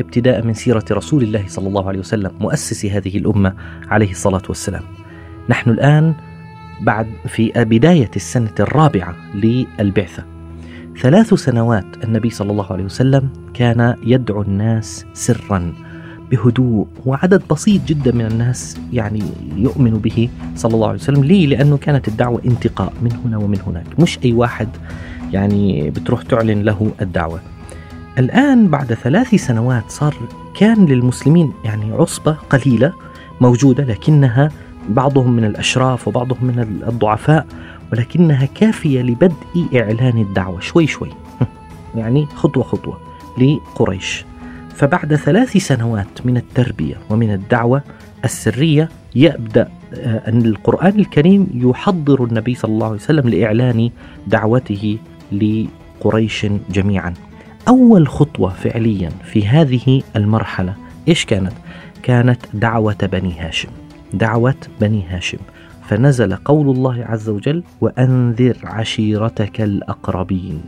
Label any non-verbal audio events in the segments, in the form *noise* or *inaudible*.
ابتداء من سيرة رسول الله صلى الله عليه وسلم مؤسس هذه الأمة عليه الصلاة والسلام. نحن الآن بعد في بداية السنة الرابعة للبعثة. ثلاث سنوات النبي صلى الله عليه وسلم كان يدعو الناس سرا بهدوء وعدد بسيط جدا من الناس يعني يؤمن به صلى الله عليه وسلم ليه؟ لأنه كانت الدعوة انتقاء من هنا ومن هناك مش أي واحد يعني بتروح تعلن له الدعوة الآن بعد ثلاث سنوات صار كان للمسلمين يعني عصبة قليلة موجودة لكنها بعضهم من الأشراف وبعضهم من الضعفاء ولكنها كافية لبدء إعلان الدعوة. شوي شوي. *laughs* يعني خطوة خطوة لقريش. فبعد ثلاث سنوات من التربية ومن الدعوة السرية يبدأ أن القرآن الكريم يحضر النبي صلى الله عليه وسلم لإعلان دعوته لقريش جميعا. أول خطوة فعليا في هذه المرحلة إيش كانت؟ كانت دعوة بني هاشم. دعوة بني هاشم. فنزل قول الله عز وجل وأنذر عشيرتك الأقربين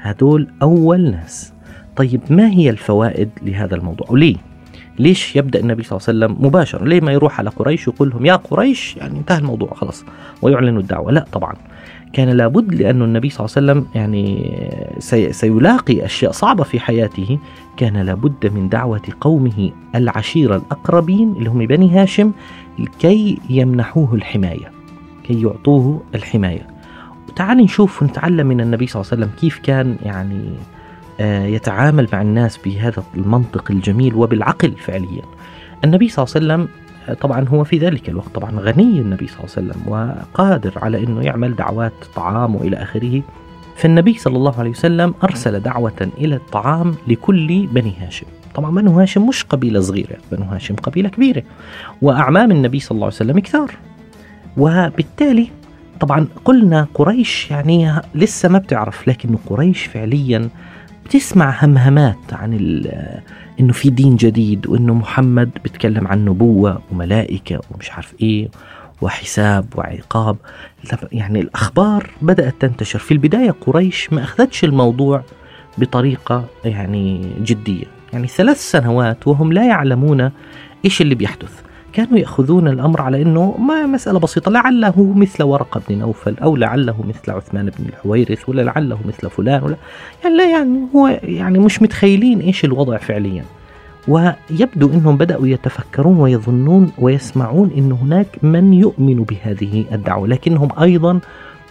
هدول أول ناس. طيب ما هي الفوائد لهذا الموضوع؟ وليه ليش يبدأ النبي صلى الله عليه وسلم مباشرة؟ ليه ما يروح على قريش ويقول لهم يا قريش؟ يعني انتهى الموضوع خلاص. ويعلن الدعوة. لا طبعا. كان لابد لأن النبي صلى الله عليه وسلم يعني سي سيلاقي أشياء صعبة في حياته. كان لابد من دعوة قومه العشيرة الأقربين اللي هم بني هاشم كي يمنحوه الحماية كي يعطوه الحماية. تعال نشوف ونتعلم من النبي صلى الله عليه وسلم كيف كان يعني يتعامل مع الناس بهذا المنطق الجميل وبالعقل فعليا. النبي صلى الله عليه وسلم طبعا هو في ذلك الوقت طبعا غني النبي صلى الله عليه وسلم وقادر على إنه يعمل دعوات طعام وإلى آخره. فالنبي صلى الله عليه وسلم أرسل دعوة إلى الطعام لكل بني هاشم. طبعا بنو هاشم مش قبيلة صغيرة بنو هاشم قبيلة كبيرة. وأعمام النبي صلى الله عليه وسلم كثار. وبالتالي طبعا قلنا قريش يعني لسه ما بتعرف لكن قريش فعليا بتسمع همهمات عن إنه في دين جديد وإنه محمد بيتكلم عن نبوة وملائكة ومش عارف إيه وحساب وعقاب. يعني الأخبار بدأت تنتشر. في البداية قريش ما أخذتش الموضوع بطريقة يعني جدية. يعني ثلاث سنوات وهم لا يعلمون إيش اللي بيحدث. كانوا يأخذون الأمر على إنه ما مسألة بسيطة لعله مثل ورقة بن نوفل أو لعله مثل عثمان بن الحويرث ولا لعله مثل فلان ولا يعني لا يعني هو يعني مش متخيلين إيش الوضع فعليا. ويبدو إنهم بدأوا يتفكرون ويظنون ويسمعون إن هناك من يؤمن بهذه الدعوة لكنهم أيضا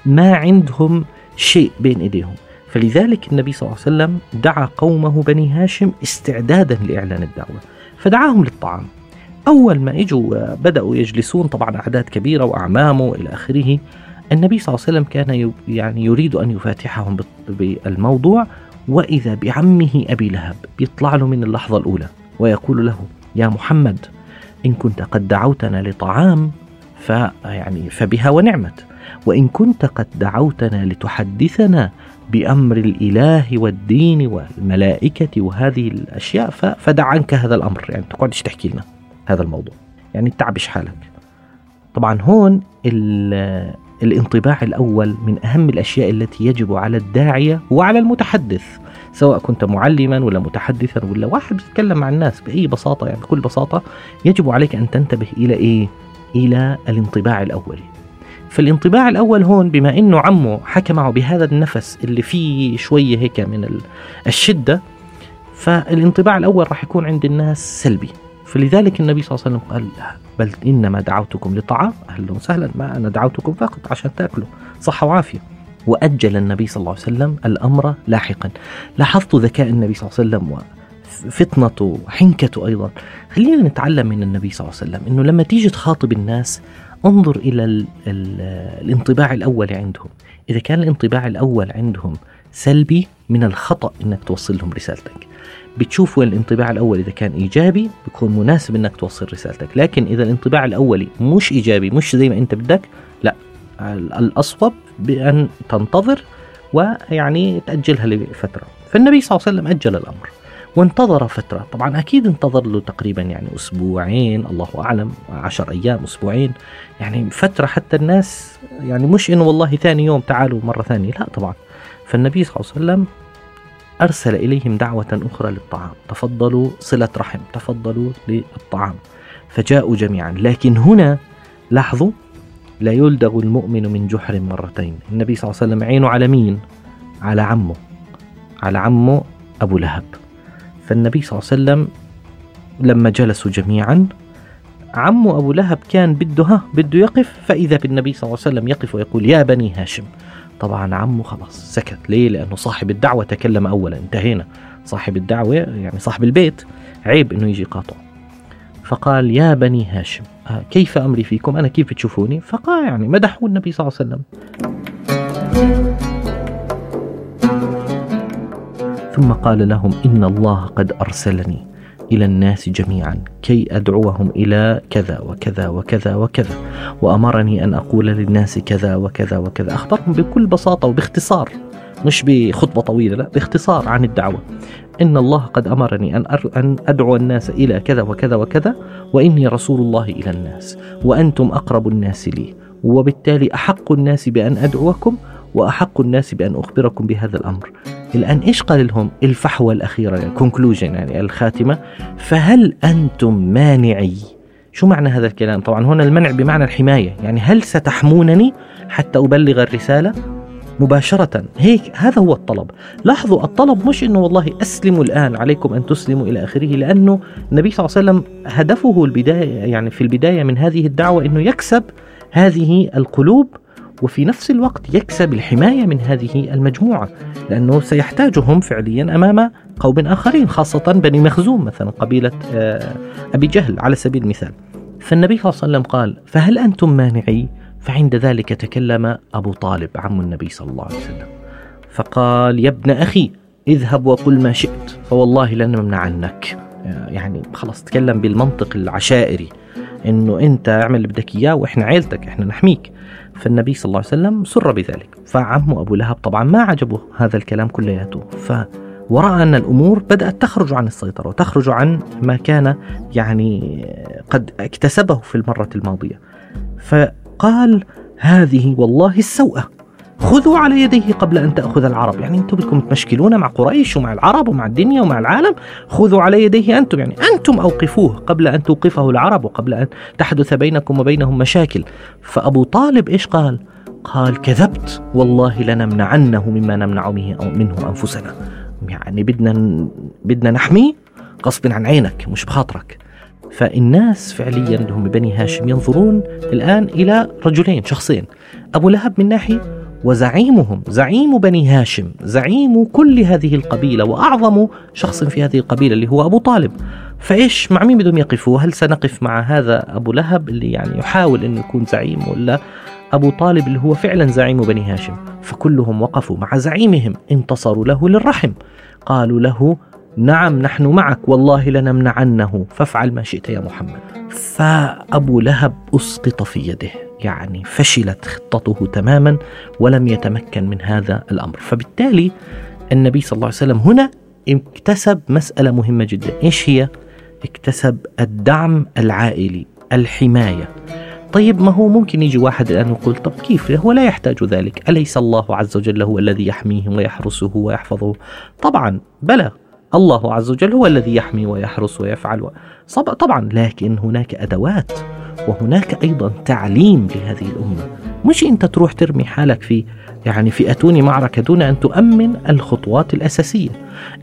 ما عندهم شيء بين إيديهم. فلذلك النبي صلى الله عليه وسلم دعا قومه بني هاشم استعدادا لإعلان الدعوة فدعاهم للطعام. أول ما إجوا بدأوا يجلسون طبعا أعداد كبيرة وأعمامه إلى آخره النبي صلى الله عليه وسلم كان يعني يريد أن يفاتحهم بالموضوع وإذا بعمه أبي لهب بيطلع له من اللحظة الأولى ويقول له يا محمد إن كنت قد دعوتنا لطعام فيعني فبها ونعمت وإن كنت قد دعوتنا لتحدثنا بأمر الإله والدين والملائكة وهذه الأشياء فدع عنك هذا الأمر. يعني تقعدش تحكي لنا؟ هذا الموضوع. يعني تعبش حالك. طبعا هون الانطباع الأول من أهم الأشياء التي يجب على الداعية وعلى المتحدث سواء كنت معلما ولا متحدثا ولا واحد بيتكلم مع الناس بأي بساطة يعني بكل بساطة يجب عليك أن تنتبه إلى إيه؟ إلى الانطباع الأولي فالانطباع الأول هون بما أنه عمه حكى معه بهذا النفس اللي فيه شوية هيك من الشدة فالانطباع الأول راح يكون عند الناس سلبي. فلذلك النبي صلى الله عليه وسلم قال بل إنما دعوتكم لطعام أهلا وسهلا ما أنا دعوتكم فقط عشان تأكلوا. صحة وعافية. وأجل النبي صلى الله عليه وسلم الأمر لاحقا. لاحظت ذكاء النبي صلى الله عليه وسلم وفطنته وحنكته أيضا. خلينا نتعلم من النبي صلى الله عليه وسلم أنه لما تيجي تخاطب الناس انظر إلى ال ال الانطباع الأول عندهم. إذا كان الانطباع الأول عندهم سلبي من الخطأ إنك توصل لهم رسالتك. بتشوف وين الانطباع الاولي إذا كان إيجابي بيكون مناسب إنك توصل رسالتك. لكن إذا الانطباع الأولي مش إيجابي مش زي ما أنت بدك لا. الأصوب بأن تنتظر ويعني تأجلها لفترة. فالنبي صلى الله عليه وسلم أجل الأمر وانتظر فترة. طبعا أكيد انتظر له تقريبا يعني أسبوعين الله أعلم عشر أيام أسبوعين. يعني فترة حتى الناس يعني مش إنه والله ثاني يوم تعالوا مرة ثانية. لا طبعا. فالنبي صلى الله عليه وسلم أرسل إليهم دعوة أخرى للطعام. تفضلوا صلة رحم تفضلوا للطعام. فجاءوا جميعا. لكن هنا لاحظوا لا يلدغ المؤمن من جحر مرتين. النبي صلى الله عليه وسلم عينه على مين؟ على عمه على عمه أبو لهب. فالنبي صلى الله عليه وسلم لما جلسوا جميعا عمه أبو لهب كان بده ها بده يقف. فإذا بالنبي صلى الله عليه وسلم يقف ويقول يا بني هاشم طبعا عمه خلاص سكت. ليه؟ لأنه صاحب الدعوة تكلم أولا. انتهينا. صاحب الدعوة يعني صاحب البيت عيب أنه يجي قاطعه فقال يا بني هاشم آه، كيف أمري فيكم؟ أنا كيف بتشوفوني؟ فقال يعني مدحوا النبي صلى الله عليه وسلم. ثم قال لهم إن الله قد أرسلني. إلى الناس جميعا كي أدعوهم إلى كذا وكذا وكذا وكذا وأمرني أن أقول للناس كذا وكذا وكذا. أخبرهم بكل بساطة وباختصار مش بخطبة طويلة لا باختصار عن الدعوة. إن الله قد أمرني أن أن أدعو الناس إلى كذا وكذا وكذا وإني رسول الله إلى الناس وأنتم أقرب الناس لي وبالتالي أحق الناس بأن أدعوكم وأحق الناس بأن أخبركم بهذا الأمر. الآن إيش قال لهم؟ الفحوى الأخيرة الكونكلوجن يعني, يعني الخاتمة. فهل أنتم مانعي؟ شو معنى هذا الكلام؟ طبعا هنا المنع بمعنى الحماية يعني هل ستحمونني حتى أبلغ الرسالة؟ مباشرة. هيك هذا هو الطلب. لاحظوا الطلب مش إنه والله أسلموا الآن عليكم أن تسلموا إلى آخره لأنه النبي صلى الله عليه وسلم هدفه البداية يعني في البداية من هذه الدعوة إنه يكسب هذه القلوب وفي نفس الوقت يكسب الحماية من هذه المجموعة لأنه سيحتاجهم فعليا أمام قوم آخرين خاصة بني مخزوم مثلا قبيلة آه، أبي جهل على سبيل المثال. فالنبي صلى الله عليه وسلم قال فهل أنتم مانعي؟ فعند ذلك تكلم أبو طالب عم النبي صلى الله عليه وسلم. فقال يا ابن أخي اذهب وقل ما شئت فوالله لن نمنعنك يعني خلاص تكلم بالمنطق العشائري. إنه أنت اعمل اللي بدك إياه وإحنا عيلتك إحنا نحميك. فالنبي صلى الله عليه وسلم سر بذلك. فعمه أبو لهب طبعا ما عجبه هذا الكلام كلياته ف ورأى أن الأمور بدأت تخرج عن السيطرة وتخرج عن ما كان يعني قد اكتسبه في المرة الماضية. فقال هذه والله السوءة. خذوا على يديه قبل أن تأخذ العرب. يعني أنتم بدكم تمشكلون مع قريش ومع العرب ومع الدنيا ومع العالم. خذوا على يديه أنتم. يعني أنتم أوقفوه قبل أن توقفه العرب وقبل أن تحدث بينكم وبينهم مشاكل. فأبو طالب إيش قال؟ قال كذبت. والله لنمنعنه مما نمنع منه أنفسنا. يعني بدنا بدنا نحميه غصب عن عينك مش بخاطرك. فالناس فعليا اللي هم بني هاشم ينظرون الآن إلى رجلين شخصين. أبو لهب من ناحية وزعيمهم زعيم بني هاشم زعيم كل هذه القبيلة وأعظم شخص في هذه القبيلة اللي هو أبو طالب. فإيش مع مين بدهم يقفوا؟ هل سنقف مع هذا أبو لهب اللي يعني يحاول أنه يكون زعيم ولا أبو طالب اللي هو فعلا زعيم بني هاشم؟ فكلهم وقفوا مع زعيمهم انتصروا له للرحم. قالوا له نعم نحن معك والله لنمنعنه. فافعل ما شئت يا محمد. فأبو لهب أسقط في يده يعني فشلت خطته تماما ولم يتمكن من هذا الأمر. فبالتالي النبي صلى الله عليه وسلم هنا اكتسب مسألة مهمة جدا. إيش هي؟ اكتسب الدعم العائلي الحماية. طيب ما هو ممكن يجي واحد الآن يقول طب كيف؟ هو لا يحتاج ذلك. أليس الله عز وجل هو الذي يحميه ويحرسه ويحفظه؟ طبعا بلى. الله عز وجل هو الذي يحمي ويحرس ويفعل طبعا لكن هناك أدوات وهناك أيضا تعليم لهذه الأمة. مش أنت تروح ترمي حالك في يعني في أتوني معركة دون أن تؤمن الخطوات الأساسية.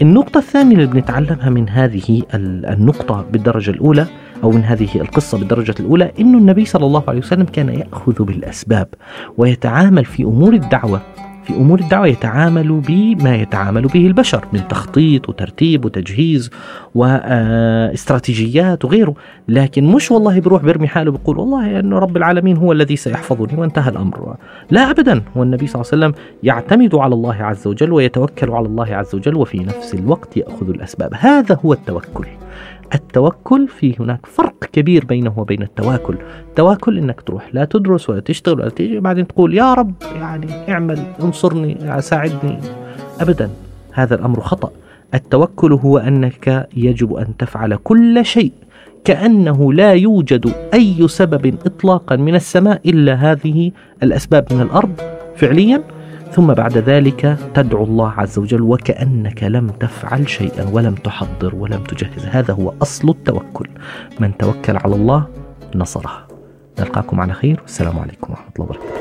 النقطة الثانية اللي بنتعلمها من هذه النقطة بالدرجة الأولى أو من هذه القصة بالدرجة الأولى أن النبي صلى الله عليه وسلم كان يأخذ بالأسباب ويتعامل في أمور الدعوة. في أمور الدعوة يتعامل بما يتعامل به البشر من تخطيط وترتيب وتجهيز واستراتيجيات وغيره. لكن مش والله بروح برمي حاله بيقول والله أن رب العالمين هو الذي سيحفظني وانتهى الأمر. لا أبدا. هو النبي صلى الله عليه وسلم يعتمد على الله عز وجل ويتوكل على الله عز وجل وفي نفس الوقت يأخذ الأسباب. هذا هو التوكل. التوكل في هناك فرق كبير بينه وبين التواكل. التواكل إنك تروح لا تدرس ولا تشتغل ولا تيجي بعدين تقول يا رب يعني اعمل انصرني ساعدني. ابدا هذا الأمر خطأ. التوكل هو أنك يجب أن تفعل كل شيء كأنه لا يوجد أي سبب إطلاقا من السماء إلا هذه الأسباب من الأرض. فعليا ثم بعد ذلك تدعو الله عز وجل وكأنك لم تفعل شيئا ولم تحضر ولم تجهز. هذا هو أصل التوكل. من توكل على الله نصره. نلقاكم على خير. والسلام عليكم ورحمة الله وبركاته.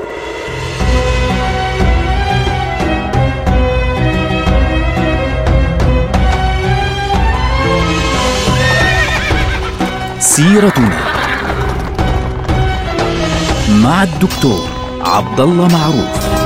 سيرتنا مع الدكتور عبد الله معروف.